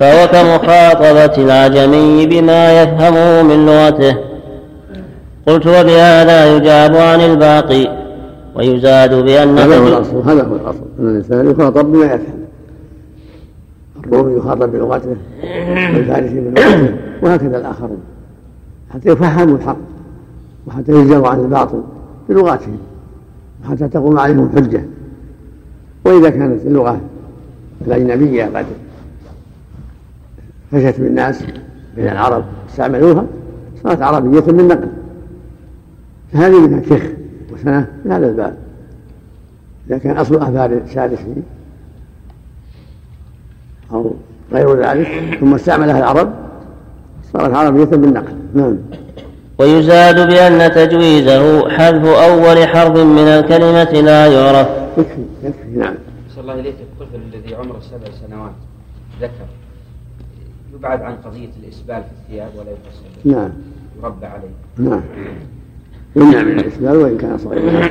فهو كمخاطبة العجمي بما يفهمه من لغته. قلت وبهذا يجاب عن الباقي ويزاد بأن هذا هو الأصل هذا هو الأصل. أن الإنسان يخاطب بما يفهم. الرومي يخاطب بلغته والفارسي بلغته وهكذا الآخرون. حتى يفهموا الحق وحتى يجزوا عن الباطل بلغاتهم وحتى تقوم عليهم الحجة وإذا كانت اللغة الأجنبية قد فشت بالناس بين العرب استعملوها صارت عربية بالنقل فهذه منها كخ وسنة في هذا الباب. إذا كان أصلها فارسي أو غير ذلك ثم استعملها العرب صارت عربية بالنقل. نعم. ويزاد بأن تجويزه حذف أول حرف من الكلمة لا يعرف. يكفي يكفي نعم. صلى الله إليك الطفل الذي عمره سبع سنوات ذكر. يبعد عن قضية الإسبال في الثياب ولا يفصل نعم. يربى عليه نعم. يمنع من الإسبال وإن كان صغيرا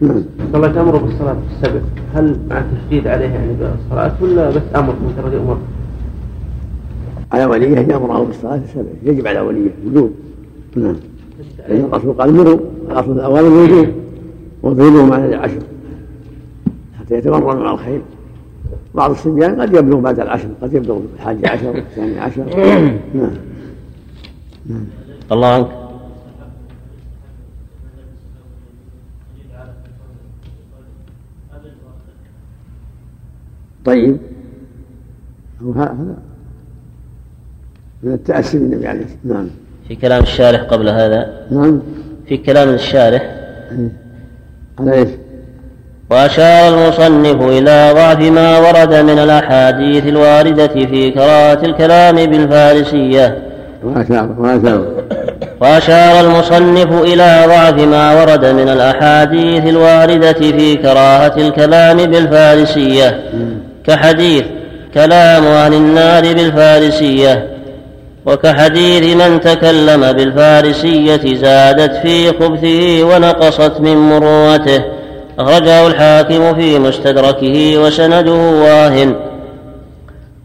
نعم. الله تأمر بالصلاة في السبع هل مع التشديد عليه يعني بالصلاة ولا بس أمر مجرد أمر؟ على وليه يأمره بالصلاة في السبع يجب على وليه وجوب نعم. لأن الرسول قال مروا الأصل الأوامر الوجوب. واضربوهم على العشر. حتى يتمرنوا على الخير. بعض الصبيان قد يبلغ بعد العشر قد يبلغ الحاج عشر الثاني عشر. نعم. نعم الله عنك. طيب. هو هذا. من التأسي بالنبي عليه الصلاة نعم. في كلام الشارح قبل هذا. نعم. في كلام الشارح. على إيش؟ وأشار المصنف إلى ضعف ما ورد من الأحاديث الواردة في كراهة الكلام بالفارسية. وأشار المصنف إلى ضعف ما ورد من الأحاديث الواردة في كراهة الكلام بالفارسية. كحديث كلام أهل النار بالفارسية. وكحديث من تكلم بالفارسية زادت في خبثه ونقصت من مروته. أخرجه الحاكم في مستدركه وسنده واهن.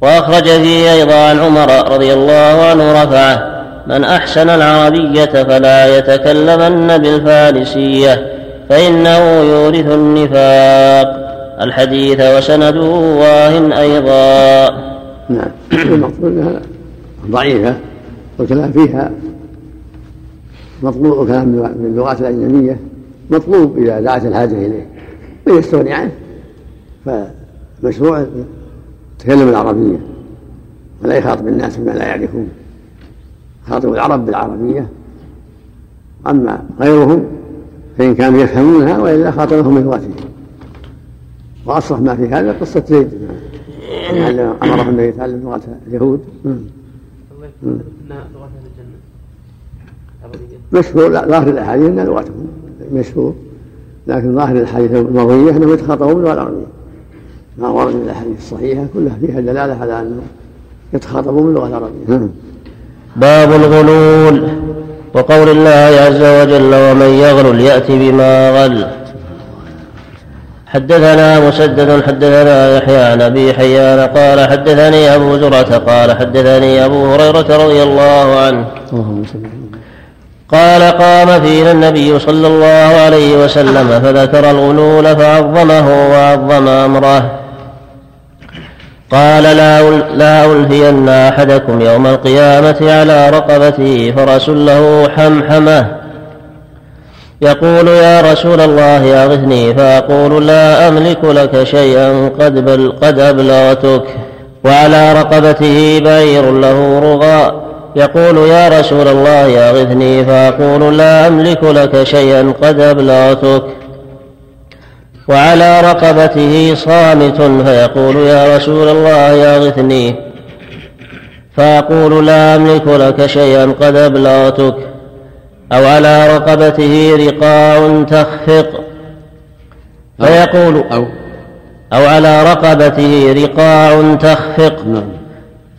وأخرج فيه أيضا عن عمر رضي الله عنه رفعه من أحسن العربية فلا يتكلمن بالفارسية فإنه يورث النفاق. الحديث وسنده واهن أيضا. نعم. المقصود أنها ضعيفة والكلام فيها مطلوب كلام من اللغات الأجنبية. مطلوب إذا دعت الحاجة إليه. ويستغني عنه. فمشروع يتكلم العربية. ولا يخاطب الناس بما لا يعرفون. خاطب العرب بالعربية. أما غيرهم فإن كانوا يفهمونها وإلا خاطبهم بلغتهم وأصرح ما في هذا قصة زيد. أمره النبي يتعلم لغة اليهود. مشهور ظاهر الأحاديث أن لغتهم. مشهور لكن ظاهر الحديث المروية أنهم يتخاطبون باللغة العربية ما ورد من الأحاديث الصحيحة كلها فيها دلالة على أنهم يتخاطبون باللغة العربية نعم. باب الغلول وقول الله عز وجل ومن يغلل يأت بما غل حدثنا مسدد حدثنا يحيى عن أبي حيان قال حدثني أبو زرعة قال حدثني أبو هريرة رضي الله عنه قال قام فينا النبي صلى الله عليه وسلم فذكر الغلول فعظمه وعظم أمره. قال لا لا ألفين أحدكم يوم القيامة على رقبته فرس له حمحمة. يقول يا رسول الله أغثني فأقول لا أملك لك شيئا قد, بل قد أبلغتك. وعلى رقبته بعير له رغاء. يقول يا رسول الله أغثني فأقول لا أملك لك شيئا قد أبلغتك. وعلى رقبته صامت فيقول يا رسول الله أغثني فأقول لا أملك لك شيئا قد أبلغتك. أو على رقبته رقاع تخفق فيقول أو أو على رقبته رقاع تخفق. نعم.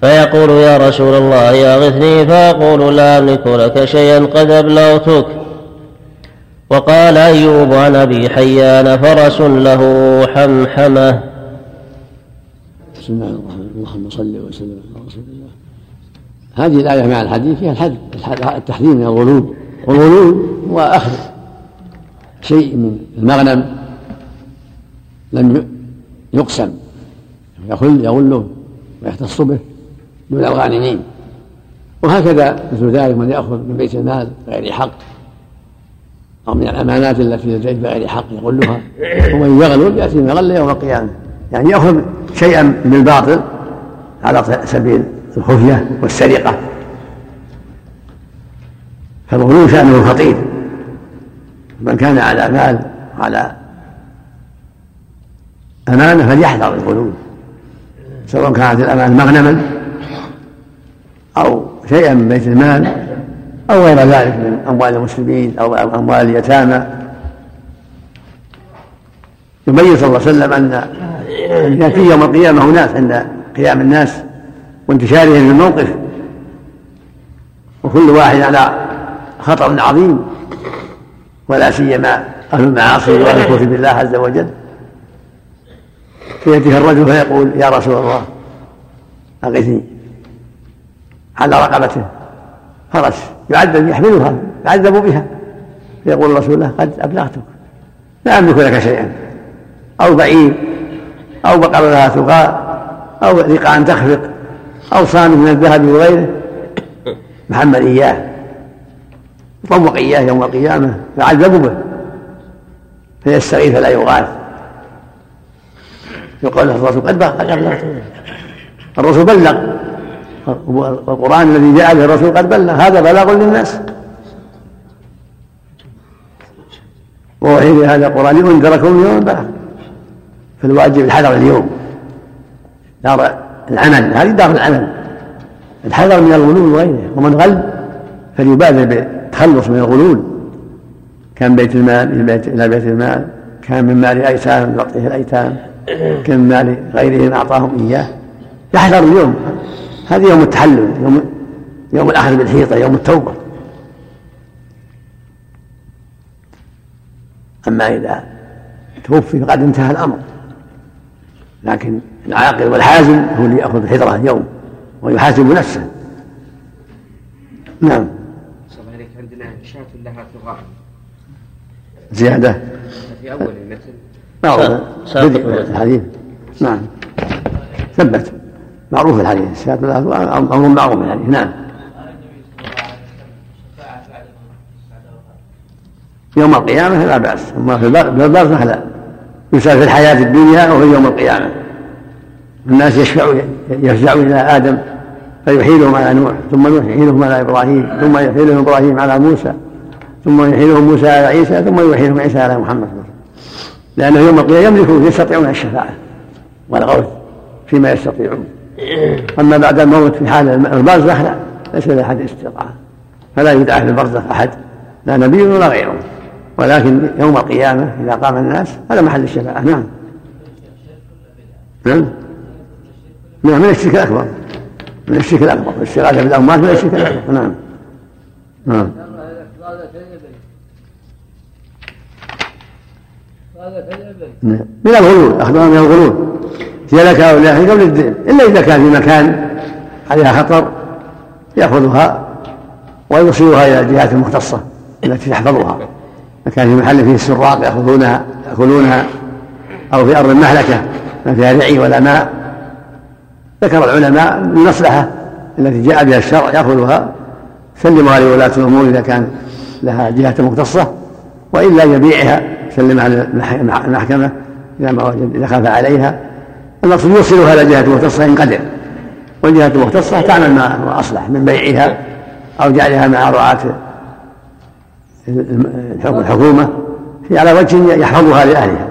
فيقول يا رسول الله أغثني فأقول لا أملك لك شيئا قد أبلغتك. وقال أيوب عن أبي حيان فرس له حمحمة. بسم الله الرحمن الرحيم. اللهم صل وسلم رسول الله. هذه الآية مع الحديث فيها الحد التحذير من الغلول. والغلول هو أخذ شيء من المغنم لم يقسم يغل يغله ويختص به. دون الغانمين وهكذا مثل ذلك من يأخذ من بيت المال بغير حق أو من الأمانات التي لديه بغير حق يغلها ومن يغلل يأتي من غل يوم القيامة. يعني يأخذ شيئا من الباطل على سبيل الخفية والسرقة. فالغلو شأنه خطير. من كان على مال على أمانة فليحذر الغلول سواء كانت الأمانة مغنما أو شيئا من بيت المال أو غير ذلك من أموال المسلمين أو أموال اليتامى. يبين صلى الله عليه وسلم أن يأتي يوم القيامة أناس عند قيام الناس وانتشارهم الموقف وكل واحد على خطر عظيم ولا سيما أهل المعاصي والكفر بالله عز وجل. فيأتيه الرجل فيقول يا رسول الله أغثني على رقبته. فرس يعذب يحملها يعذب بها. فيقول الرسول له قد أبلغتك. لا أملك لك شيئا. أو بعير أو بقرة لها تقاء أو رقاء تخفق أو صان من الذهب وغيره محمد إياه. يطوق إياه يوم القيامة. يعذب به. فيستغيث فلا يغاث. يقول له الرسول قد بلغ الرسول بلغ. القرآن الذي جاء به الرسول قد بلغ. هذا بلاغ للناس. ووحي هذا القرآن لينذركم يوم البعث. فالواجب الحذر اليوم. دار العمل. هذه دار العمل. الحذر من الغلول وغيره. ومن غل فليبادر بالتخلص من الغلول. كان بيت المال إلى بيت المال. كان من مال ايتام يعطيه الأيتام. كان من مال غيرهم أعطاهم إياه. يحذر اليوم. هذا يوم التحلل يوم يوم الأخذ بالحيطة يوم التوبة. أما إذا توفي فقد انتهى الأمر. لكن العاقل والحازم هو اللي يأخذ الحذره اليوم ويحاسب نفسه. نعم. عليك عندنا شاة لها ثغار زيادة. في أول المثل. معروف الحديث. نعم. ثبت. معروف الحديث. شاة لها أمر معروف الحديث نعم. يوم القيامة لا بأس. أما في البرزخ لا يسأل في الحياة الدنيا وفي يوم القيامة. الناس يشفع يفزع إلى آدم فيحيلهم على نوح ثم يحيلهم على إبراهيم ثم يحيلهم إبراهيم على موسى ثم يحيلهم موسى على عيسى ثم يحيلهم عيسى على محمد. لأنه يوم القيامة يملكون يستطيعون الشفاعة. والغوث فيما يستطيعون. أما بعد الموت في حال البرزخ لا ليس لأحد استطاعة. فلا يدعى في البرزخ أحد لا نبي ولا غيره. ولكن يوم القيامة إذا قام الناس هذا محل الشفاعة نعم. نعم. نعم من الشرك الأكبر. من الشرك الأكبر. الاستغاثة بالأموات من الشرك الأكبر. نعم. نعم. من الغلول أخبار من الغلول. لك أو لا قبل الدين إلا إذا كان في مكان عليها خطر يأخذها ويوصلها إلى الجهات المختصة التي تحفظها. كان في محل فيه السراق يأخذونها يأكلونها أو في أرض مهلكة ما فيها رعي ولا ماء. ذكر العلماء المصلحة التي جاء بها الشرع يأخذها. سلمها لولاة الأمور إذا كان لها جهة مختصة وإلا يبيعها سلمها للمحكمة إذا ما وجد إذا خاف عليها. المقصود يوصلها إلى جهة مختصة إن قدر. والجهة المختصة تعمل ما أصلح من بيعها أو جعلها مع رعاة الحكومة هي على وجه يحفظها لأهلها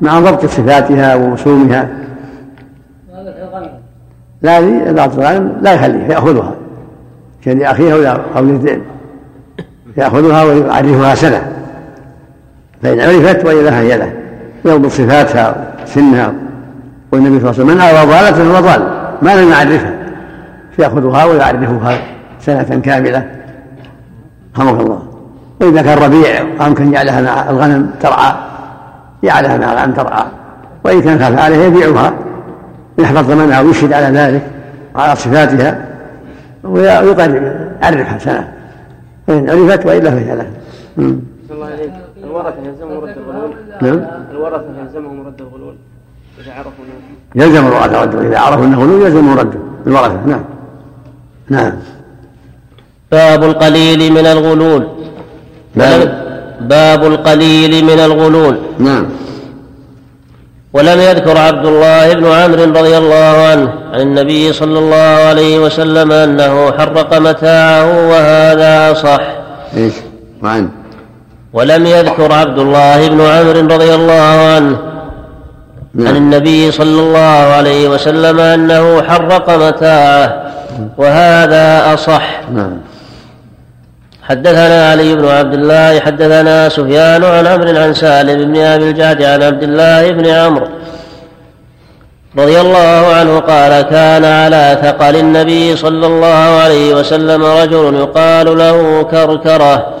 مع ضبط صفاتها ووسومها لا الغنم لا يخليها يأخذها. كان لأخيه أو للذئب يأخذها ويعرفها سنة. فإن عرفت وإلا فهي له يضبط صفاتها سنها. والنبي صلى الله عليه وسلم من أرى ضالة فهو ضال. ما لم يعرفها فيأخذها ويعرفها سنة كاملة. رحمك الله. وإذا كان ربيع أمكن يجعلها مع الغنم ترعى. يجعلها مع الغنم ترعى. وإن كان خاف عليها يبيعها. يحفظ ثمنها ويشهد على ذلك على صفاتها. ويقرب يعرفها سنة. فإن عرفت وإلا فهي له. الله عليك. الورثة يلزمهم رد الغلول نعم. الورثة يلزمهم رد الغلول إذا عرفوا يلزم الورثة رده إذا عرفوا أنه غلول يلزم رده الورثة نعم. نعم. باب القليل من الغلول. باب. باب القليل من الغلول. نعم. ولم يذكر عبد الله بن عمرو رضي الله عنه عن النبي صلى الله عليه وسلم أنه حرق متاعه وهذا صح إيش؟ وعن. ولم يذكر عبد الله بن عمرو رضي الله عنه عن نعم. النبي صلى الله عليه وسلم أنه حرق متاعه وهذا أصح. نعم. حدثنا علي بن عبد الله حدثنا سفيان عن عمرو عن سالم بن أبي الجعد عن عبد الله بن عمرو رضي الله عنه قال كان على ثقل النبي صلى الله عليه وسلم رجل يقال له كركرة.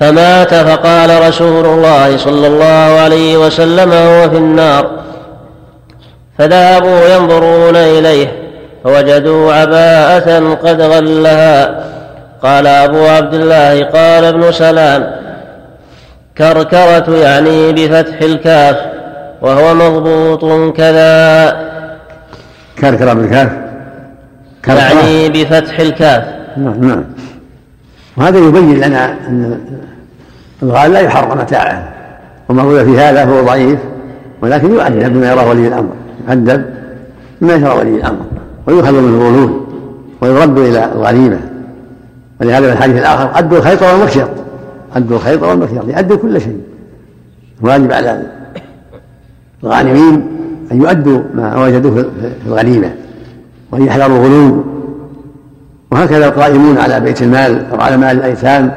فمات فقال رسول الله صلى الله عليه وسلم هو في النار. فذهبوا ينظرون إليه فوجدوا عباءة قد غلها. قال أبو عبد الله قال ابن سلام كركرة يعني بفتح الكاف وهو مضبوط كذا. كركرة بالكاف؟ يعني بفتح الكاف. نعم نعم. وهذا يبين لنا أن الغال لا يحرم متاعه. وما هو في هذا فهو ضعيف ولكن يؤدب بما يراه ولي الأمر يؤدب بما يرى ولي الأمر ويؤخذ منه الغلول ويرد إلى الغريمة ولهذا في الحديث الآخر أدوا الخيط والمكشط أدوا الخيط والمكشط يأدوا كل شيء. واجب على الغانمين أن يؤدوا ما وجدوه في الغنيمة وأن يحذروا الغلو وهكذا القائمون على بيت المال أو على مال الأيتام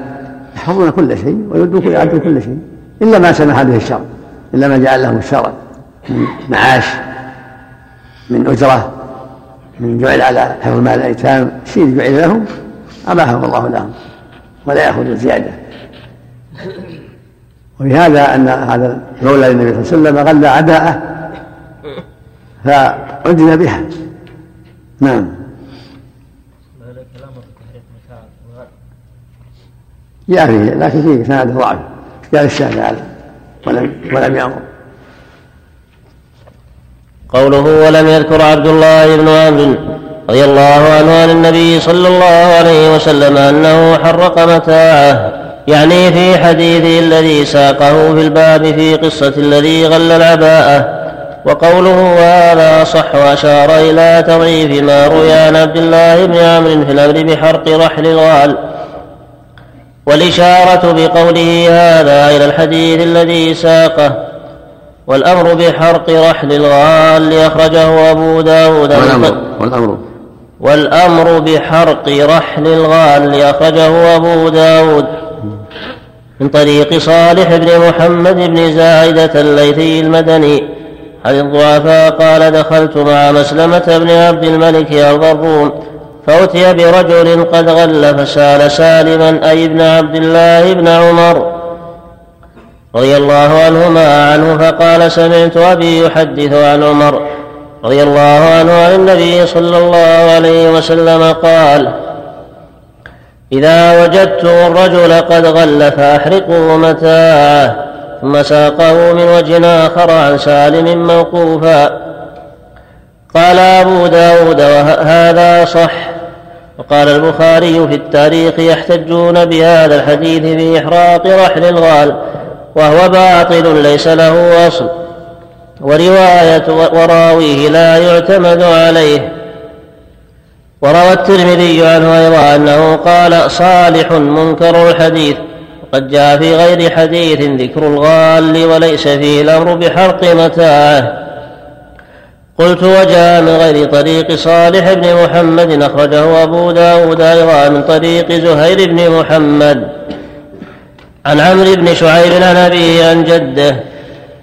يحفظون كل شيء يؤدوا كل شيء إلا ما سمح به الشرع إلا ما جعل لهم الشرع من معاش من أجرة من جعل على حفظ مال الأيتام شيء جعل لهم أباحه الله لهم ولا يأخذ الزيادة ولهذا أن هذا مولى للنبي صلى الله عليه وسلم غلى عداءه فعدل بها. نعم. جاء فيه لكن فيه سند ضعف قال الشافعي ولم ولم يأمر. قوله ولم يذكر عبد الله بن عمرو رضي الله عنه عن النبي صلى الله عليه وسلم أنه حرق متاعه يعني في حديثه الذي ساقه في الباب في قصة الذي غل العباءه وقوله هذا صح وأشار إلى تضعيف ما روي عن عبد الله بن عمرو في الأمر بحرق رحل الغال. والإشارة بقوله هذا إلى الحديث الذي ساقه والأمر بحرق رحل الغال أخرجه أبو داود والأمر والأمر والأمر بحرق رحل الغال أخرجه أبو داود من طريق صالح بن محمد بن زايدة الليثي المدني. عن الضعفاء قال دخلت مع مسلمة بن عبد الملك أرض الروم فأتي برجل قد غل فسأل سالما أي ابن عبد الله بن عمر؟ رضي الله عنهما عنه فقال سمعت أبي يحدث عن عمر. رضي الله عنه عن النبي صلى الله عليه وسلم قال إذا وجدتم الرجل قد غل فأحرقوا متاعه ثم ساقه من وجه آخر عن سالم موقوفا. قال أبو داود وهذا صح. وقال البخاري في التاريخ يحتجون بهذا الحديث في إحراق رحل الغال وهو باطل ليس له أصل. ورواية وراويه لا يعتمد عليه. وروى الترمذي عنه أيضا أنه قال صالح منكر الحديث وقد جاء في غير حديث ذكر الغال وليس فيه الأمر بحرق متاعه. قلت وجاء من غير طريق صالح بن محمد أخرجه أبو داود أيضا من طريق زهير بن محمد. عن عمرو بن شعيب عن أبيه عن جده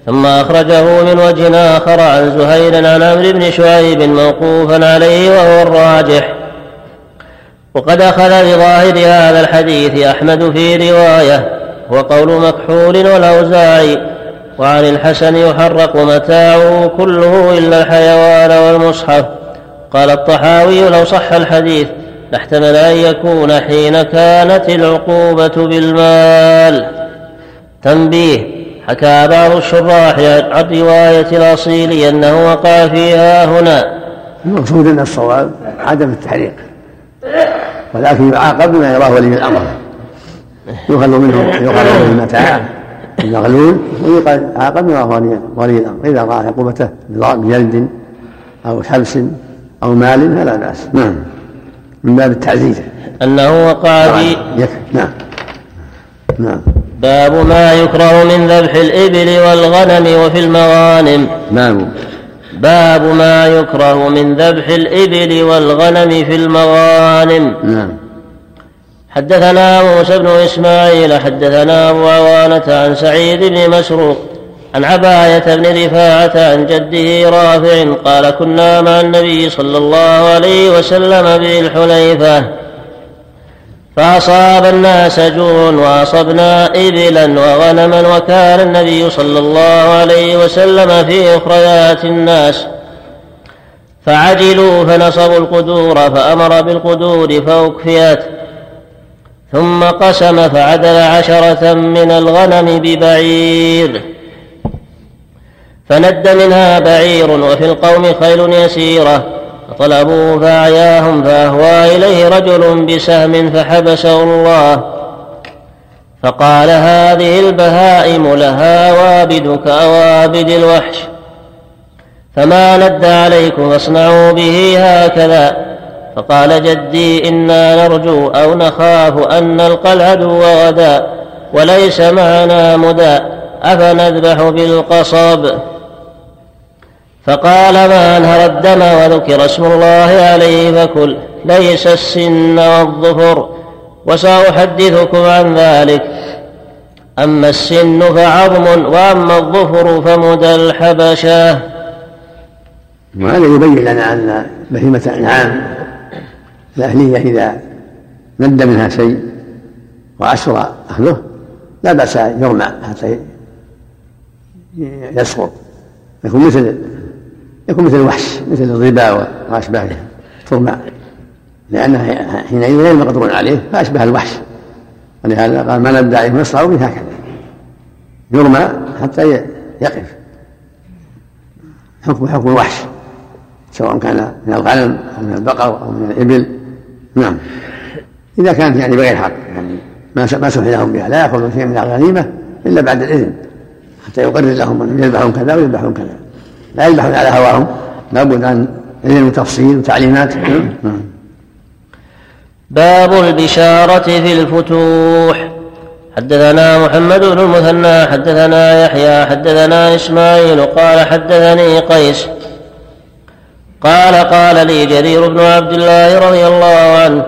ثم أخرجه من وجه آخر عن زهير عن عمرو بن شعيب موقوفا عليه وهو الراجح. وقد أخذ بظاهر هذا الحديث أحمد في رواية وقول مكحول والأوزاعي وعن الحسن يحرق متاعه كله إلا الحيوان والمصحف. قال الطحاوي لو صح الحديث لاحتمل أن يكون حين كانت العقوبة بالمال. تنبيه حكى بعض الشراح عن رواية الأصيل أنه وقع فيها هنا. المقصود أن الصواب عدم التحريق ولكن يعاقب بما يراه ولي الأمر. يخل منه يخل منه المتاع. المغلول بما يراه ولي الأمر. إذا رأى عقوبته بجلد أو حبس أو مال فلا بأس. نعم. من باب التعزيز. أنه وقع في نعم. نعم. باب ما يكره من ذبح الإبل والغنم وفي المغانم. باب باب ما يكره من ذبح الإبل والغنم في المغانم. نعم. حدثنا موسى بن إسماعيل حدثنا أبو عوانة عن سعيد بن مسروق عن عباية بن رفاعة عن جده رافع قال كنا مع النبي صلى الله عليه وسلم بالحليفة فأصاب الناس جوع وأصبنا إبلا وغنما وكان النبي صلى الله عليه وسلم في أخريات الناس فعجلوا فنصبوا القدور فأمر بالقدور فأكفيت ثم قسم فعدل عشرة من الغنم ببعير. فند منها بعير وفي القوم خيل يسيرة. فطلبوه فأعياهم فأهوى إليه رجل بسهم فحبسه الله. فقال هذه البهائم لها وابد كأوابد الوحش. فما ند عليكم فاصنعوا به هكذا. فقال جدي إنا نرجو أو نخاف أن نلقى العدو غدا وليس معنا مدى أفنذبح بالقصب فقال ما أنهر الدم وذكر اسم الله عليه فكل ليس السن والظفر وسأحدثكم عن ذلك. أما السن فعظم وأما الظفر فمدى الحبشة. وهذا يبين لنا أن بهيمة الأنعام الأهلية إذا ند منها شيء وأسرى أهله لا بأس يرمى حتى يسقط يكون مثل يكون مثل الوحش مثل الظباء واشباهه ترمى لأنه حينئذ غير مقدور عليه فأشبه الوحش. ولهذا قال ما ندى عليه نصره به هكذا. يرمى حتى يقف. حكم حكم الوحش سواء كان من الغنم أو من البقر أو من الإبل. نعم. إذا كانت يعني بغير حق يعني ما ما سمح لهم بها لا يأخذون شيئا من الغنيمة إلا بعد الإذن حتى يقرر لهم ان يذبحون كذا ويذبحون كذا. لا يذبحون على هواهم لابد أن علم وتفصيل وتعليمات. باب البشارة في الفتوح. حدثنا محمد بن المثنى حدثنا يحيى حدثنا إسماعيل قال حدثني قيس قال قال لي جرير بن عبد الله رضي الله عنه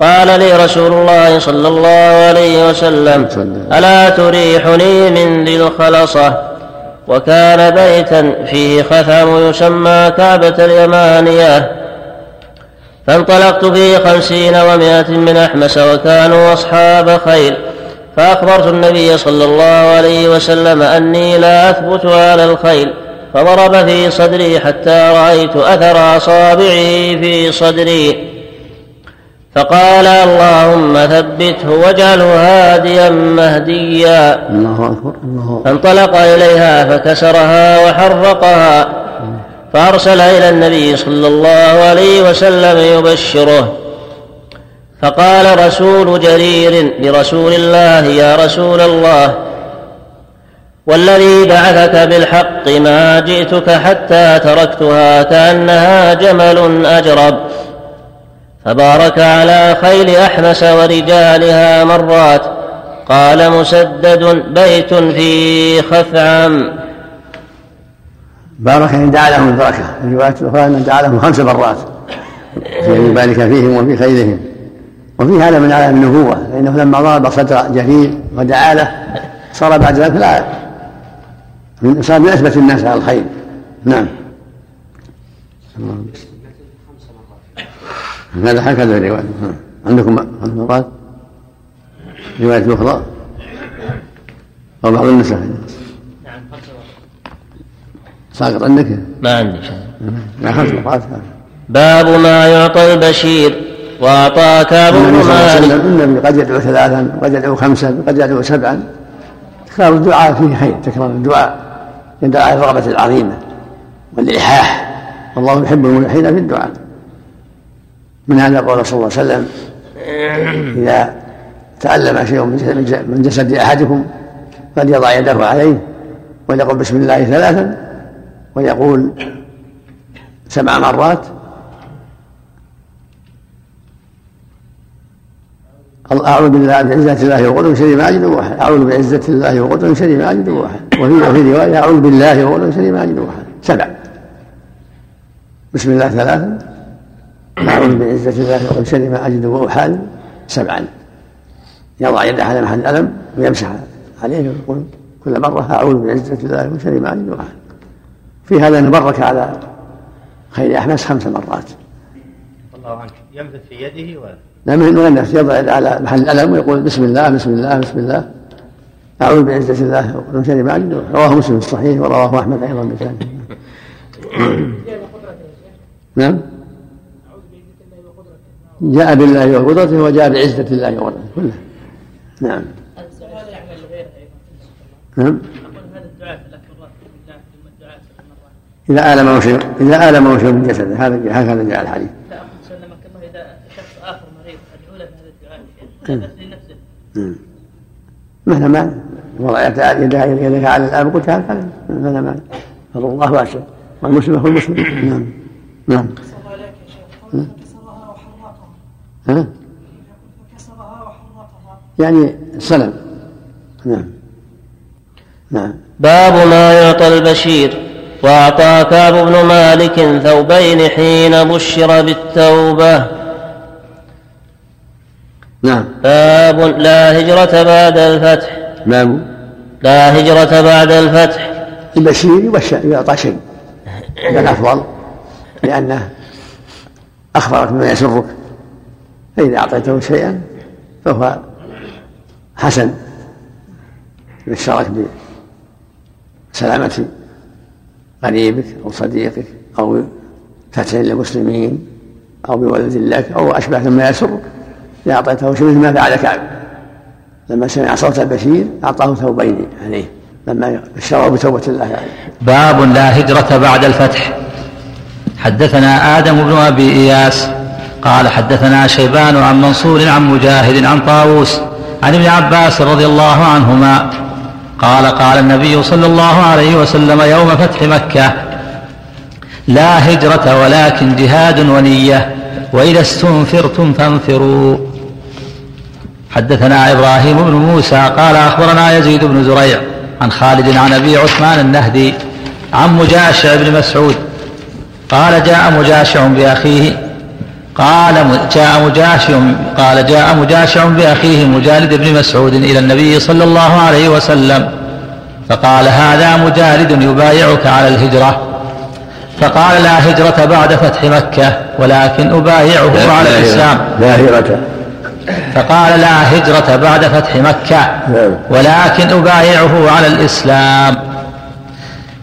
قال لي رسول الله صلى الله عليه وسلم ألا تريحني من ذي الخلصة؟ وكان بيتا فيه خثعم يسمى كعبة اليمانية. فانطلقت فيه خمسين ومائة من أحمس وكانوا أصحاب خيل فأخبرت النبي صلى الله عليه وسلم أني لا أثبت على الخيل. فضرب في صدري حتى رأيت أثر أصابعه في صدري. فقال اللهم ثبته واجعله هاديا مهديا. الله أكبر الله فانطلق إليها فكسرها وحرقها. فأرسل إلى النبي صلى الله عليه وسلم يبشره. فقال رسول جرير لرسول الله يا رسول الله والذي بعثك بالحق ما جئتك حتى تركتها كأنها جمل أجرب. فبارك على خيل أحمس ورجالها مرات. قال مسدد بيت في خثعم بارك إن دعا لهم البركه في رواية أخرى أن دعا لهم خمس مرات. في ان يبارك فيهم وفي خيرهم وفي هذا من علام النبوة. فإنه لما ضرب صدر جرير ودعا له صار بعد ذلك لا من صار من اثبت الناس على الخير. نعم. هذا هكذا الرواية عندكم مرات رواية؟ أخرى؟ أو بعض النسخ نعم ساقط عندك؟ ما عندي لا خمس مرات باب ما يعطى البشير وأعطى كعب بن مالك النبي قد يدعو ثلاثا قد يدعو خمسا قد يدعو سبعا. تكرار الدعاء فيه خير تكرار الدعاء. يدعو على الرغبة العظيمة والإلحاح. والله يحب الملحين في الدعاء. من هذا قول صلى الله عليه وسلم؟ إذا تألم شيء من جسد أحدكم فليضع يده عليه وليقول بسم الله ثلاثا ويقول سبع مرات. أعوذ بالله بعزة الله وقدر شر ما أجد أعوذ بعزة الله وقدر شر ما أجد وفي وفي رواية أعوذ بالله وقدر شر ما أجد واحد سبع. بسم الله ثلاثا. أعوذ بعزة الله وقدر شر ما أجد وأحال. سبعا. يضع يده على محل الألم ويمسح عليه ويقول كل مرة أعوذ بعزة الله وقدر شر ما أجد واحد في هذا نبرك على خير أحمس خمس مرات. الله عنك. يمسح في يده ولا لا من يضع على محل الألم ويقول بسم الله بسم الله بسم الله. أعوذ بعزة الله ومن شر ما عجل رواه مسلم في الصحيح ورواه أحمد أيضا بسنده نعم. جاء بالله وقدرته وجاء بعزة الله وقدرته كله. نعم. نعم. إذا آلمه شيء إذا آلمه شيء من جسده. هذا هكذا جاء الحديث. مهما ما وضع يدك على الآب قلت هكذا مهما ما فضل الله واسع والمسلم هو المسلم نعم. نعم. ها؟ يعني سلم. نعم. نعم. باب ما يعطى البشير وأعطى كعب بن مالك ثوبين حين بشر بالتوبة. نعم. باب لا هجرة بعد الفتح. باب لا هجرة بعد الفتح. البشير يبشر يعطى شيء. هذا أفضل. لأنه أخبرك بما يسرك. فإذا أعطيته شيئا فهو حسن. بشرك بسلامة قريبك أو صديقك أو فتح للمسلمين أو بولد لك أو أشبه مما يسرك. إذا أعطيته شيء مثل ما فعل كعب لما سمع صوت البشير أعطاه ثوبين عليه لما بشره بتوبة الله عليه. باب لا هجرة بعد الفتح. حدثنا آدم بن أبي إياس قال حدثنا شيبان عن منصور عن مجاهد عن طاووس عن ابن عباس رضي الله عنهما قال قال النبي صلى الله عليه وسلم يوم فتح مكة لا هجرة ولكن جهاد ونية وإذا استنفرتم فانفروا. حدثنا إبراهيم بن موسى قال أخبرنا يزيد بن زريع عن خالد عن أبي عثمان النهدي عن مجاشع بن مسعود. قال جاء مجاشع بأخيه قال جاء مجاشع قال جاء مجاشع بأخيه مجالد بن مسعود إلى النبي صلى الله عليه وسلم فقال هذا مجالد يبايعك على الهجرة. فقال لا هجرة بعد فتح مكة ولكن أبايعه على الإسلام. لا هجرة. فقال لا هجرة بعد فتح مكة نعم. ولكن أبايعه على الإسلام.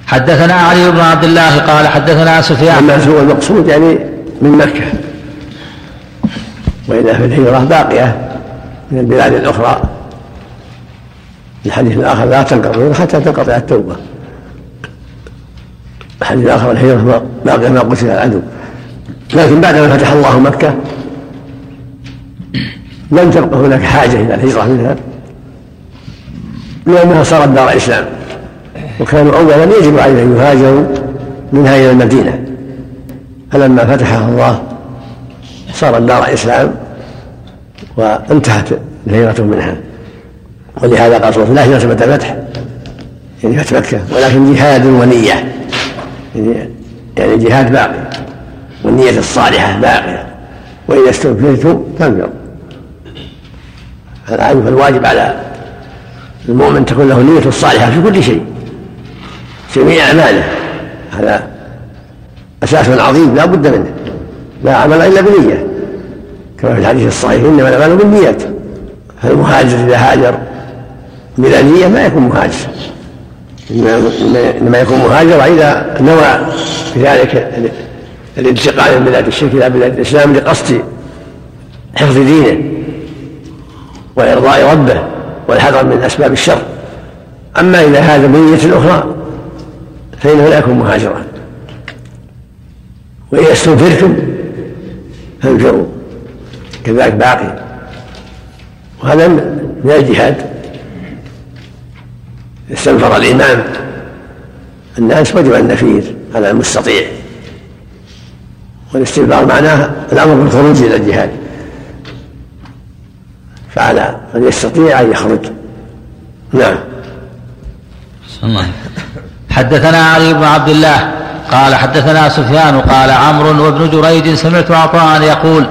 حدثنا علي بن عبد الله قال حدثنا سفيان. هو المقصود يعني من مكة وإلا في الهجرة باقية من البلاد الأخرى. الحديث الآخر لا تنقضي حتى تنقطع التوبة. الحديث الآخر الهجرة باقية ما قتل العدو لكن بعدما فتح الله مكة لم تبقى هناك حاجة إلى الهجرة منها لأنها صارت دار إسلام. وكانوا أولا يجب عليهم أن يهاجروا منها إلى المدينة. فلما فتحها الله صارت دار إسلام وانتهت الهجرة منها. ولهذا قال صلى الله عليه وسلم لا الفتح؟ يعني فتح مكة ولكن جهاد ونية. يعني يعني جهاد باقي والنية الصالحة باقية. وإذا استنفرتم فانفروا. فالواجب على المؤمن تكون له النية الصالحة في كل شيء جميع أعماله. هذا أساس عظيم لا بد منه. لا عمل إلا بنية. كما في الحديث الصحيح إنما الأعمال بالنيات. فالمهاجر إذا هاجر بلا نية ما يكون مهاجر. إنما يكون مهاجر إذا نوى في ذلك الانتقال من بلاد الشرك إلى بلاد الإسلام لقصد حفظ دينه. وإرضاء ربه والحذر من أسباب الشر. أما اذا هذا بنيه أخرى فإنه لا يكون مهاجرا. وإذا استنفرتم فانفروا كذلك باقي. وهذا من الجهاد. استنفر الإمام الناس وجب النفير على المستطيع. والاستنفار معناه الأمر بالخروج إلى الجهاد. فعلى من يستطيع أن يخرج. نعم. حدثنا علي بن عبد الله قال حدثنا سفيان قال عمرو وابن جريج سمعت عطاء يقول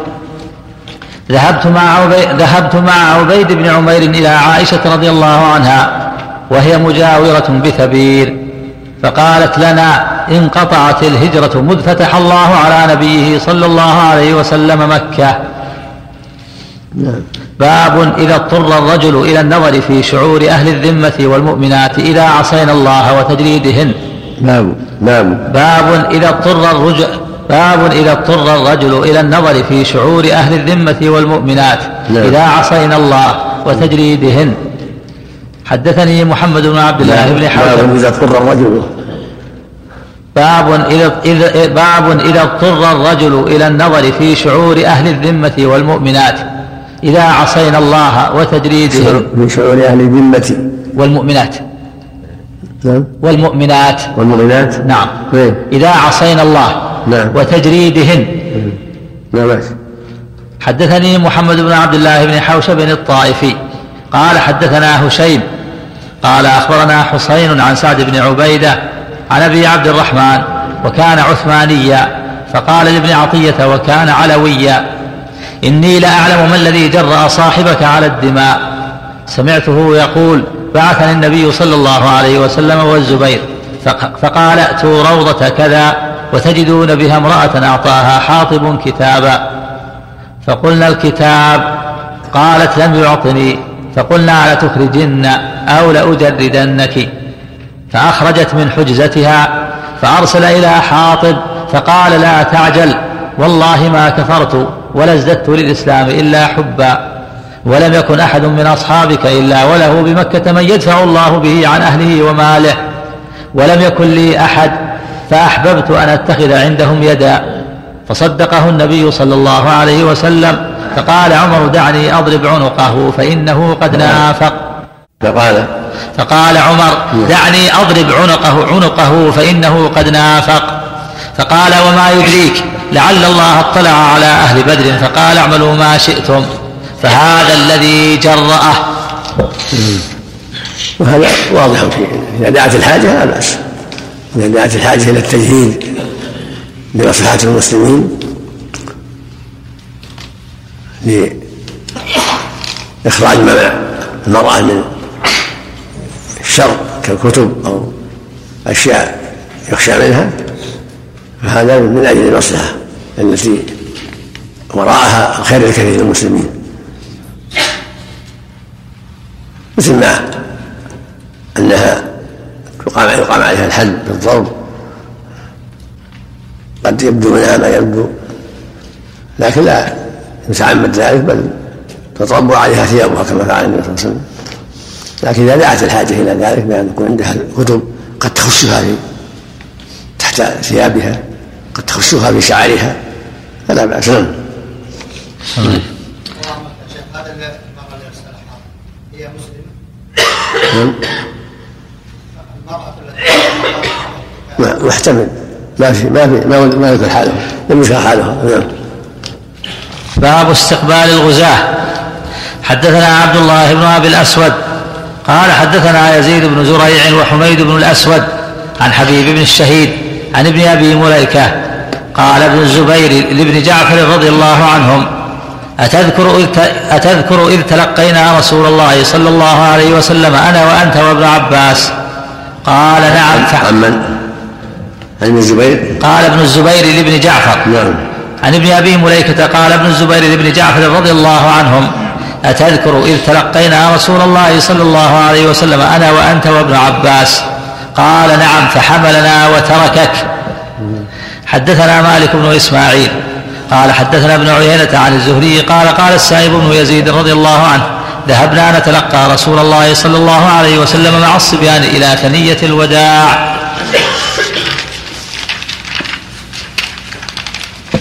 ذهبت مع عبيد ذهبت مع عبيد بن عمير إلى عائشة رضي الله عنها وهي مجاورة بثبير فقالت لنا انقطعت الهجرة مذ فتح الله على نبيه صلى الله عليه وسلم مكة. نعم. باب إذا اضطر الرجل إلى النظر في شعور أهل الذمة والمؤمنات إذا عصينا الله وتجريدهن. نعم. نعم. باب إذا اضطر الرجل باب إذا اضطر الرجل إلى النظر في شعور أهل الذمة والمؤمنات نعم. إذا عصينا الله وتجريدهن. حدثني محمد بن عبد الله بن حاتم باب إذا اضطر الرجل. باب إذا, إذا باب إذا اضطر الرجل إلى النظر في شعور أهل الذمة والمؤمنات. إذا عصينا الله وتجريدهم من شعور أهل الذمة. والمؤمنات. نعم. والمؤمنات. والمؤمنات. نعم. طيب. إذا عصينا الله نعم. وتجريدهن. نعم. حدثني محمد بن عبد الله بن حوشب الطائفي. قال حدثنا هشيم. قال أخبرنا حسين عن سعد بن عبيدة عن أبي عبد الرحمن وكان عثمانيا. فقال لابن عطية وكان علويا. إني لأعلم ما الذي جرأ صاحبك على الدماء. سمعته يقول بعثني النبي صلى الله عليه وسلم والزبير فقال ائتوا روضة كذا وتجدون بها امرأة أعطاها حاطب كتابا. فقلنا الكتاب. قالت لم يعطني. فقلنا لتخرجن أو لأجردنك. فأخرجت من حجزتها فأرسل إلى حاطب فقال لا تعجل والله ما كفرت. ولا ازددت للإسلام إلا حبا ولم يكن أحد من أصحابك إلا وله بمكة من يدفع الله به عن أهله وماله ولم يكن لي أحد فأحببت أن أتخذ عندهم يدا فصدقه النبي صلى الله عليه وسلم فقال عمر دعني أضرب عنقه فإنه قد نافق. فقال فقال عمر دعني أضرب عنقه عنقه فإنه قد نافق. فقال وما يدريك؟ لعل الله اطلع على أهل بدر فقال اعملوا ما شئتم فهذا الذي جرأه. وهذا واضح في إذا دعت الحاجة لا بأس. إذا دعت الحاجة إلى التجهيد لمصلحة المسلمين لإخراج المرأة من الشر كالكتب أو أشياء يخشى منها فهذا من أجل المصلحة. التي وراءها الخير الكثير للمسلمين. مثل ما أنها يقام يقام عليها الحد بالضرب. قد يبدو منها ما يبدو لكن لا يتعمد ذلك بل تطبع عليها ثيابها كما فعل النبي صلى الله عليه وسلم. لكن إذا دعت الحاجة إلى ذلك بأن يكون عندها الكتب قد تخشها تحت ثيابها قد تخشها في شعرها. فلا بأس. نعم. هي مسلمة محتمل. ما في ما في ما ما يذكر حاله. لم يذكر حالها نعم. باب استقبال الغزاة. حدثنا عبد الله بن أبي الأسود. قال حدثنا يزيد بن زريع وحميد بن الأسود عن حبيب بن الشهيد عن ابن أبي مليكة قال ابن الزبير لابن جعفر رضي الله عنهم أتذكر إذ, أتذكر إذ تلقينا رسول الله صلى الله عليه وسلم أنا وأنت وابن عباس. قال نعم. عن من؟ عن ابن الزبير؟ قال ابن الزبير لابن جعفر. نعم. عن ابن أبي مليكة قال ابن الزبير لابن جعفر رضي الله عنهم أتذكر إذ تلقينا رسول الله صلى الله عليه وسلم أنا وأنت وابن عباس. قال نعم فحملنا وتركك. حدثنا مالك بن إسماعيل قال حدثنا ابن عيينة عن الزهري قال قال السائب بن يزيد رضي الله عنه ذهبنا نتلقى رسول الله صلى الله عليه وسلم مع الصبيان إلى ثنية الوداع.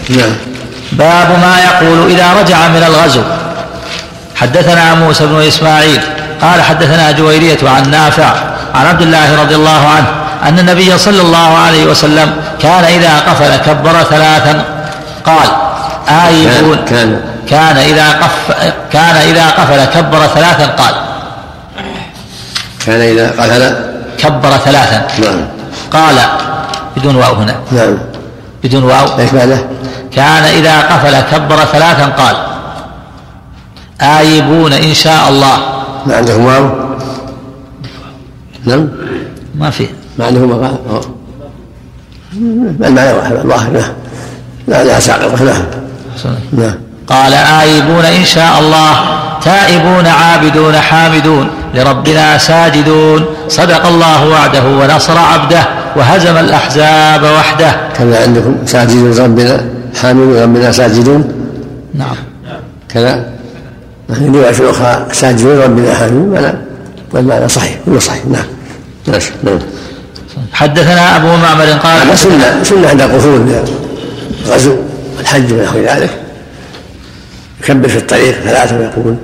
نعم. باب ما يقول إذا رجع من الغزو. حدثنا موسى بن إسماعيل قال حدثنا جويرية عن نافع عن عبد الله رضي الله عنه أن النبي صلى الله عليه وسلم كان إذا قفل كبر ثلاثا. قال آيبون كان كان. إذا قف كان إذا قفل كبر ثلاثا قال. كان إذا قتل كبر ثلاثا. نعم. قال بدون واو هنا. نعم. بدون واو. إيش؟ كان إذا قفل كبر ثلاثا قال. آيبون إن شاء الله. ما عندكم واو؟ نعم. ما في. ما عندكم واو المعنى واحد الظاهر نعم. لا لا ساقطة نعم. نعم. قال آيبون إن شاء الله تائبون عابدون حامدون لربنا ساجدون. صدق الله وعده ونصر عبده وهزم الأحزاب وحده. كذا عندكم ساجدون ربنا حامدون ربنا ساجدون. نعم. كذا. في رواية أخرى ساجدون ربنا حامدون. ولا والمعنى صحيح كله صحيح. نعم. نعم. حدثنا أبو معمر قال هذا سنة سنة عند القصور غزو. الحج ونحو ذلك. يكبر في الطريق ثلاثة ويقول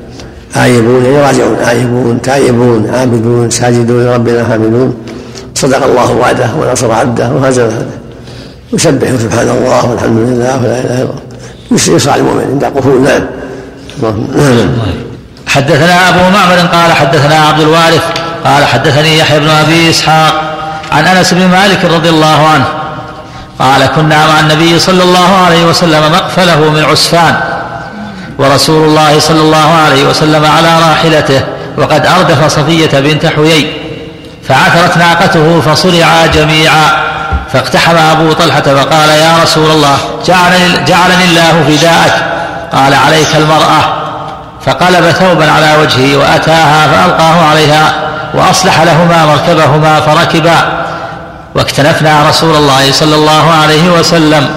آيبون يراجعون آيبون تائبون عابدون ساجدون ربنا حامدون. صدق الله وعده ونصر عبده وهزم هذا. يسبح سبحان الله والحمد لله ولا اله الا الله يسعى المؤمن عند القفول نعم نعم. حدثنا أبو معمر قال حدثنا عبد الوارث قال حدثني يحيى بن أبي إسحاق عن أنس بن مالك رضي الله عنه قال كنا مع النبي صلى الله عليه وسلم مقفله من عسفان ورسول الله صلى الله عليه وسلم على راحلته وقد أردف صفية بنت حيي فعثرت ناقته فصرعا جميعا فاقتحم أبو طلحة فقال يا رسول الله جعلني, جعلني الله فداءك. قال عليك المرأة. فقلب ثوبا على وجهه وأتاها فألقاه عليها وأصلح لهما مركبهما فركبا واكتنفنا رسول الله صلى الله عليه وسلم.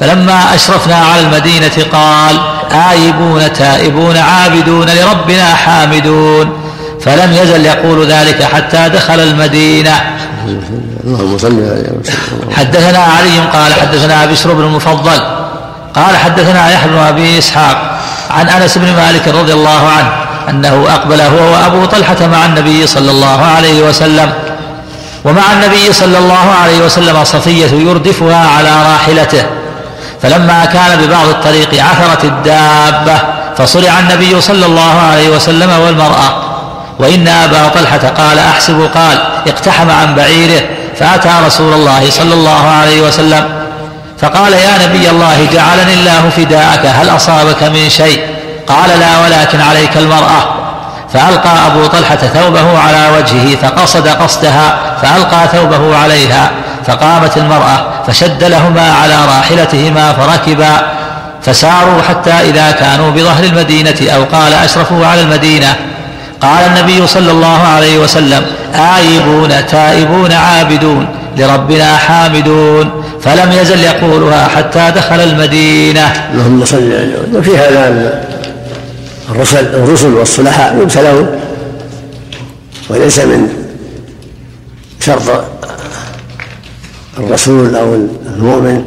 فلما أشرفنا على المدينة قال آيبون تائبون عابدون لربنا حامدون. فلم يزل يقول ذلك حتى دخل المدينة. اللهم صل حدثنا علي قال حدثنا بشر بن المفضل قال حدثنا يحيى بن أبي إسحاق عن أنس بن مالك رضي الله عنه أنه اقبل هو وابو طلحة مع النبي صلى الله عليه وسلم. ومع النبي صلى الله عليه وسلم صفية يردفها على راحلته. فلما كان ببعض الطريق عثرت الدابة فصرع النبي صلى الله عليه وسلم والمرأة. وإن أبا طلحة قال أحسب قال اقتحم عن بعيره فأتى رسول الله صلى الله عليه وسلم. فقال يا نبي الله جعلني الله فداءك هل أصابك من شيء؟ قال لا ولكن عليك المرأة. فألقى أبو طلحة ثوبه على وجهه فقصد قصدها فألقى ثوبه عليها فقامت المرأة فشد لهما على راحلتهما فركبا فساروا حتى إذا كانوا بظهر المدينة أو قال أشرفوا على المدينة. قال النبي صلى الله عليه وسلم آيبون تائبون عابدون لربنا حامدون. فلم يزل يقولها حتى دخل المدينة. اللهم صل على وفي هذا الرسل الرسل والصلحاء يبتلون وليس من شرط الرسول أو المؤمن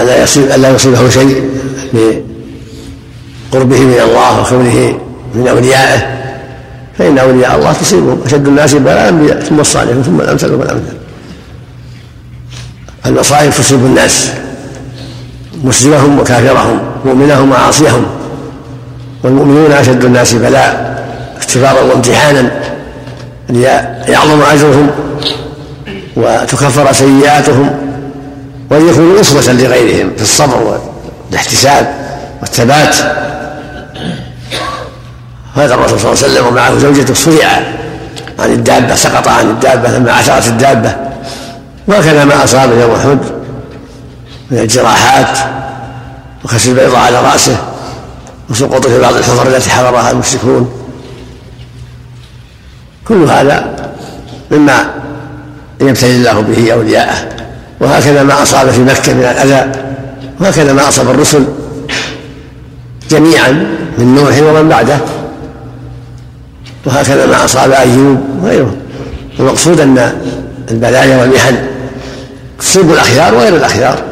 ألا يصيب ألا يصيبه شيء بقربه من الله وكونه من أوليائه. فإن أولياء الله تصيبهم أشد الناس بلاء الأنبياء ثم الصالحون ثم الأمثل والأمثل المصائب تصيب الناس. مسلمهم وكافرهم مؤمنهم وعاصيهم والمؤمنون أشد الناس بلاء اختبارا وامتحانا. ليعظم أجرهم وتكفر سيئاتهم وليكونوا أسوة لغيرهم في الصبر والاحتساب والثبات. هذا الرسول صلى الله عليه وسلم ومعه زوجته صرع عن الدابة سقط عن الدابة لما عثرت الدابة. وهكذا ما أصاب يوم أحد من الجراحات وكسر البيضاء على رأسه وسقوطه في بعض الحفر التي حفرها المشركون. كل هذا مما يبتلي الله به أولياءه. وهكذا ما أصاب في مكة من الأذى وهكذا ما أصاب الرسل جميعا من نوح ومن بعده. وهكذا ما أصاب أيوب وغيره المقصود أن البلايا والمحن تصيب الأخيار وغير الأخيار.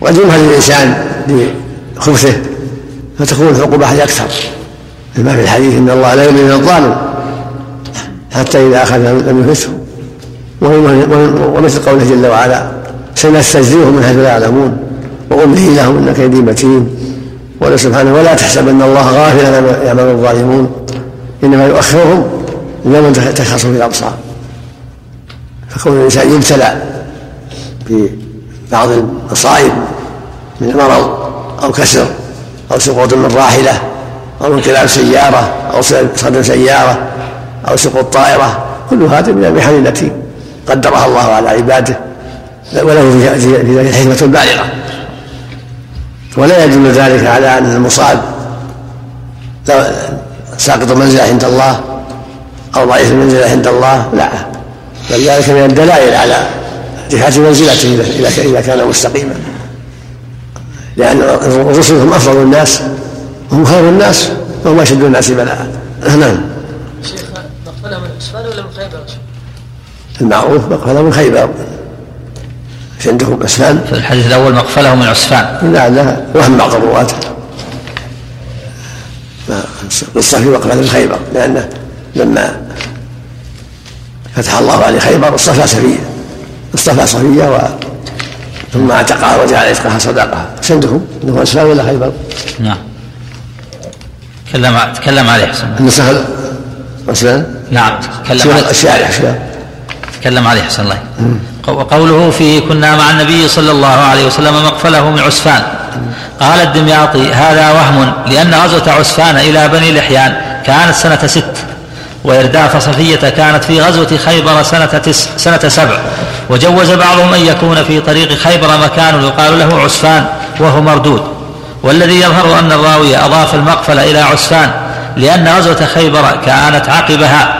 وقد يمهل الإنسان بخبثه فتكون العقوبة أكثر. كما في الحديث إن الله لا يؤمن الظالم حتى إذا أخذ لم يفسه. ومثل قوله جل وعلا سنستجزيهم من حيث لا يعلمون وأملي لهم إن كيدي متين. وقال سبحانه ولا تحسبن الله غافلا عما يعمل الظالمون إنما يؤخرهم يوم تشخص في الأبصار. فكون الإنسان يبتلى ببعض المصائب من مرض أو كسر أو سقوط من راحلة أو انقلاب سيارة أو صدم سيارة أو سقوط طائرة. كل هذا من المحن التي قدرها الله على عباده. وله في ذلك حكمة بالغة ولا يدل ذلك على أن المصاب ساقط المنزلة عند الله أو ضعيف المنزلة عند الله. لا. بل ذلك من الدلائل على جهة منزلته إذا كان مستقيما. لأن الرسل هم أفضل الناس. وهم خير الناس وهم أشد الناس بلاء نعم. شيخ مقبلة من عثمان ولا من خيبر؟ المعروف مقبلة من خيبر. في عندكم عسفان في الحديث الأول مقفلة من عسفان لا لا. وهم بعض الرواة قصة في مقبلة من خيبر لأنه لما فتح الله عليه خيبر اصطفى سفية اصطفى صفية و ثم اعتقها وجعل عتقها صدقها. إيش عندكم؟ عندكم عسفان ولا خيبر؟ نعم. تكلم تكلم عليه حسن النسخ عسفان؟ نعم تكلم عليه. الشارع شباب تكلم عليه حسن الله. وقوله فيه كنا مع النبي صلى الله عليه وسلم مقفله من عسفان قال الدمياطي هذا وهم لأن غزوة عسفان إلى بني لحيان كانت سنة ست وإرداف صفية كانت في غزوة خيبر سنة, تس سنة سبع. وجوز بعضهم أن يكون في طريق خيبر مكان يقال له عسفان وهو مردود. والذي يظهر أن الراوي أضاف المقفل إلى عسفان لأن غزوة خيبر كانت عقبها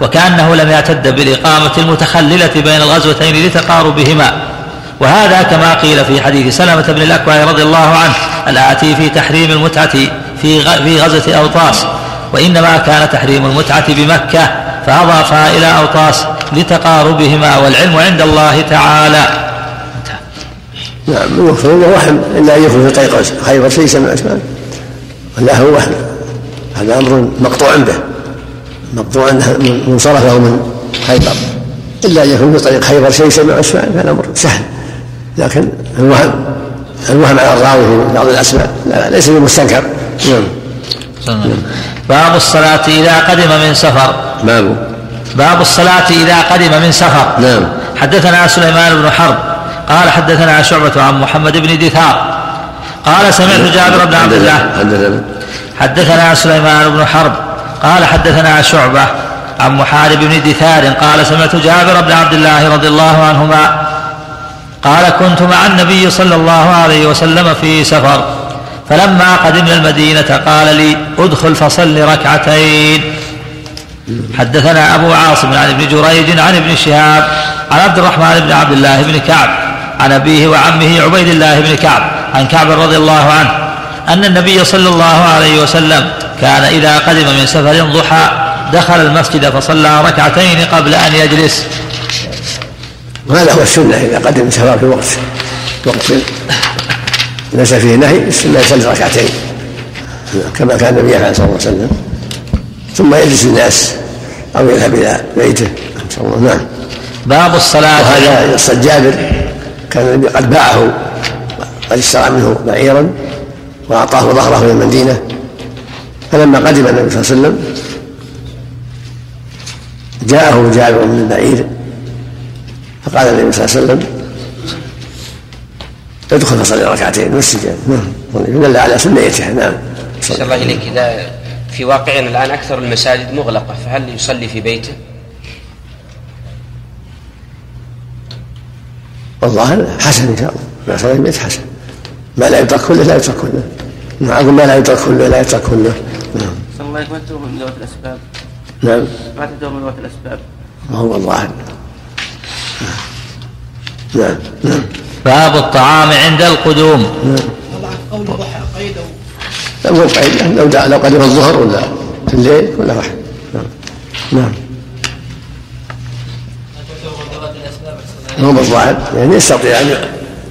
وكأنه لم يعتد بالإقامة المتخللة بين الغزوتين لتقاربهما. وهذا كما قيل في حديث سلمة بن الأكوع رضي الله عنه الآتي في تحريم المتعة في في غزوة أوطاس وإنما كان تحريم المتعة بمكة فأضافها إلى أوطاس لتقاربهما والعلم عند الله تعالى. نعم المفروض وحم إلا أن يكون في طريق خيبر شيء سمع عثمان ولا هو وحم هذا أمر مقطوع به. مقطوع من صرفه من خيبر. إلا أن يكون في طريق خيبر شيء سمع عثمان فهذا أمر سهل. لكن الوهم الوهم على الراوي في بعض الأسماء لا ليس بمستنكر. نعم. باب الصلاة إذا قدم من سفر. باب. باب الصلاة إذا قدم من سفر. نعم. حدثنا سليمان بن حرب قال حدثنا شعبة عن محمد بن دثار. قال سمعت جابر بن عبد الله. حدثنا. حدثنا سليمان بن حرب. قال حدثنا شعبة عن محارب بن دثار. قال سمعت جابر بن عبد الله رضي الله عنهما قال كنت مع النبي صلى الله عليه وسلم في سفر فلما قدمنا المدينة قال لي ادخل فصل ركعتين. حدثنا أبو عاصم عن ابن جريج عن ابن شهاب عن عبد الرحمن بن عبد الله بن كعب. عن أبيه وعمه عبيد الله بن كعب عن كعب رضي الله عنه أن النبي صلى الله عليه وسلم كان إذا قدم من سفر ضحى دخل المسجد فصلى ركعتين قبل أن يجلس. وهذا هو السنة إذا قدم من سفر في وقت وقت ليس فيه نهي السنة يصلي ركعتين كما كان النبي صلى الله عليه وسلم. ثم يجلس الناس أو يذهب إلى بيته نسأل الله نعم. باب الصلاة. وهذا قصة جابر. كان النبي قد باعه قد اشترى منه بعيرا وأعطاه ظهره إلى المدينة. فلما قدم النبي صلى الله عليه وسلم جاءه جابر من البعير فقال النبي صلى الله عليه وسلم ادخل فصلي ركعتين والسجاد نعم. دل على سنيتها نعم. صلى الله إليك. إذا في واقعنا الآن أكثر المساجد مغلقة فهل يصلي في بيته؟ والظاهر حسن إن شاء الله. ما صلى البيت حسن. ما لا يترك كله لا يترك كله. نعم ما لا يترك كله لا يترك كله. نعم. صلى الله عليه وسلم من ذوات الأسباب. نعم. ما تدور من ذوات الأسباب؟ ما هو الظاهر نعم. نعم. باب الطعام عند القدوم. قول ضحى قيد لو قيد لو لو قدم الظهر ولا في الليل ولا واحد. نعم. نعم. هو بالظاهر يعني يستطيع أن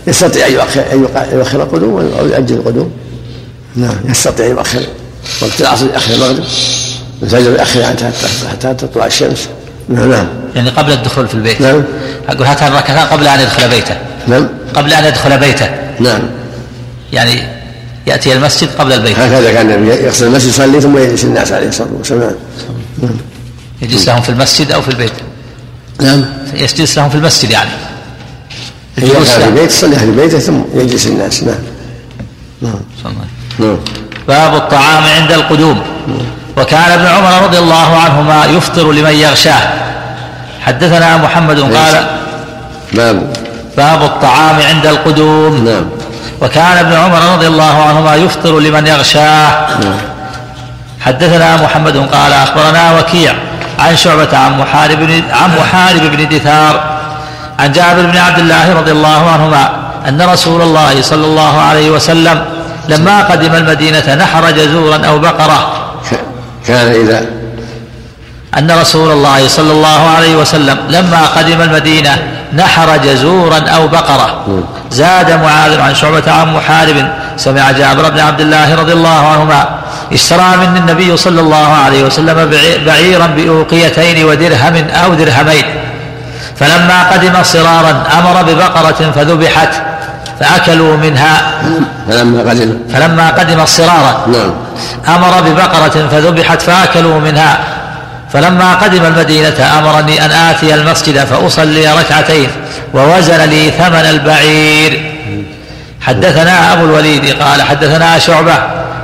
يستطيع أن يؤخر أن يقع- يؤخر القدوم أو يؤجل القدوم. نعم. يستطيع أن يؤخر. وقت العصر يؤخر المغرب الفجر يؤخر حتى حتى تطلع الشمس. نعم. نعم. يعني قبل الدخول في البيت. نعم. أقول هاتان الركعتان قبل أن يدخل بيته. نعم. قبل أن يدخل بيته. نعم. يعني يأتي المسجد قبل البيت. هكذا كان النبي يغسل المسجد يصلي ثم يجلس الناس عليه الصلاة والسلام. يجلس لهم في المسجد أو في البيت. نعم. يجلس لهم في المسجد يعني. في له. البيت يصلي أهل بيته ثم يجلس الناس نعم. نعم. نعم. باب الطعام عند القدوم. وكان ابن عمر رضي الله عنهما يفطر لمن يغشاه. حدثنا محمد قال باب باب الطعام عند القدوم. نعم. وكان ابن عمر رضي الله عنهما يفطر لمن يغشاه. حدثنا محمد قال أخبرنا وكيع عن شعبة عن محارب بن عن محارب بن دثار عن جابر بن عبد الله رضي الله عنهما أن رسول الله صلى الله عليه وسلم لما قدم المدينة نحر جزورا أو بقرة. كان إذا أن رسول الله صلى الله عليه وسلم لما قدم المدينة نحر جزورا أو بقرة. زاد معاذ عن شعبة عن محارب سمع جابر بن عبد الله رضي الله عنهما اشترى مني النبي صلى الله عليه وسلم بعي- بعيرا بأوقيتين ودرهم أو درهمين. فلما قدم صرارا أمر ببقرة فذبحت فأكلوا منها. فلما قدم. فلما قدم الصرارة نعم. أمر ببقرة فذبحت فأكلوا منها. فلما قدم المدينة أمرني أن آتي المسجد فأصلي ركعتين ووزن لي ثمن البعير. حدثنا أبو الوليد قال حدثنا شعبة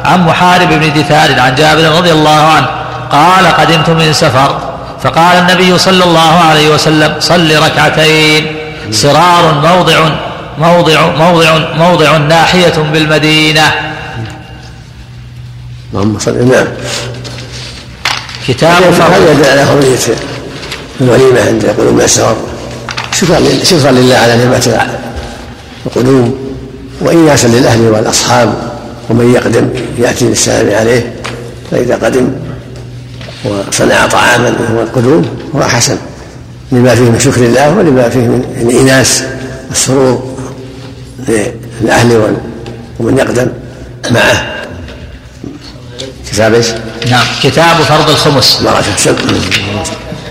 عن محارب بن دثار عن جابر رضي الله عنه قال قدمت من سفر فقال النبي صلى الله عليه وسلم صل ركعتين صرار موضع موضع موضع موضع ناحية بالمدينة. اللهم صل نعم كتاب هذا يدل على حرية الوليمة عند قدوم الأسرار شكرا شكرا لله على نعمة القدوم وإياسا للأهل والأصحاب. ومن يقدم يأتي للسلام عليه فإذا قدم وصنع طعاما وهو القدوم هو حسن لما فيه من شكر الله ولما فيه من الإناس والسرور للأهل ومن يقدم معه. كتاب إيش؟ نعم كتاب فرض الخمس.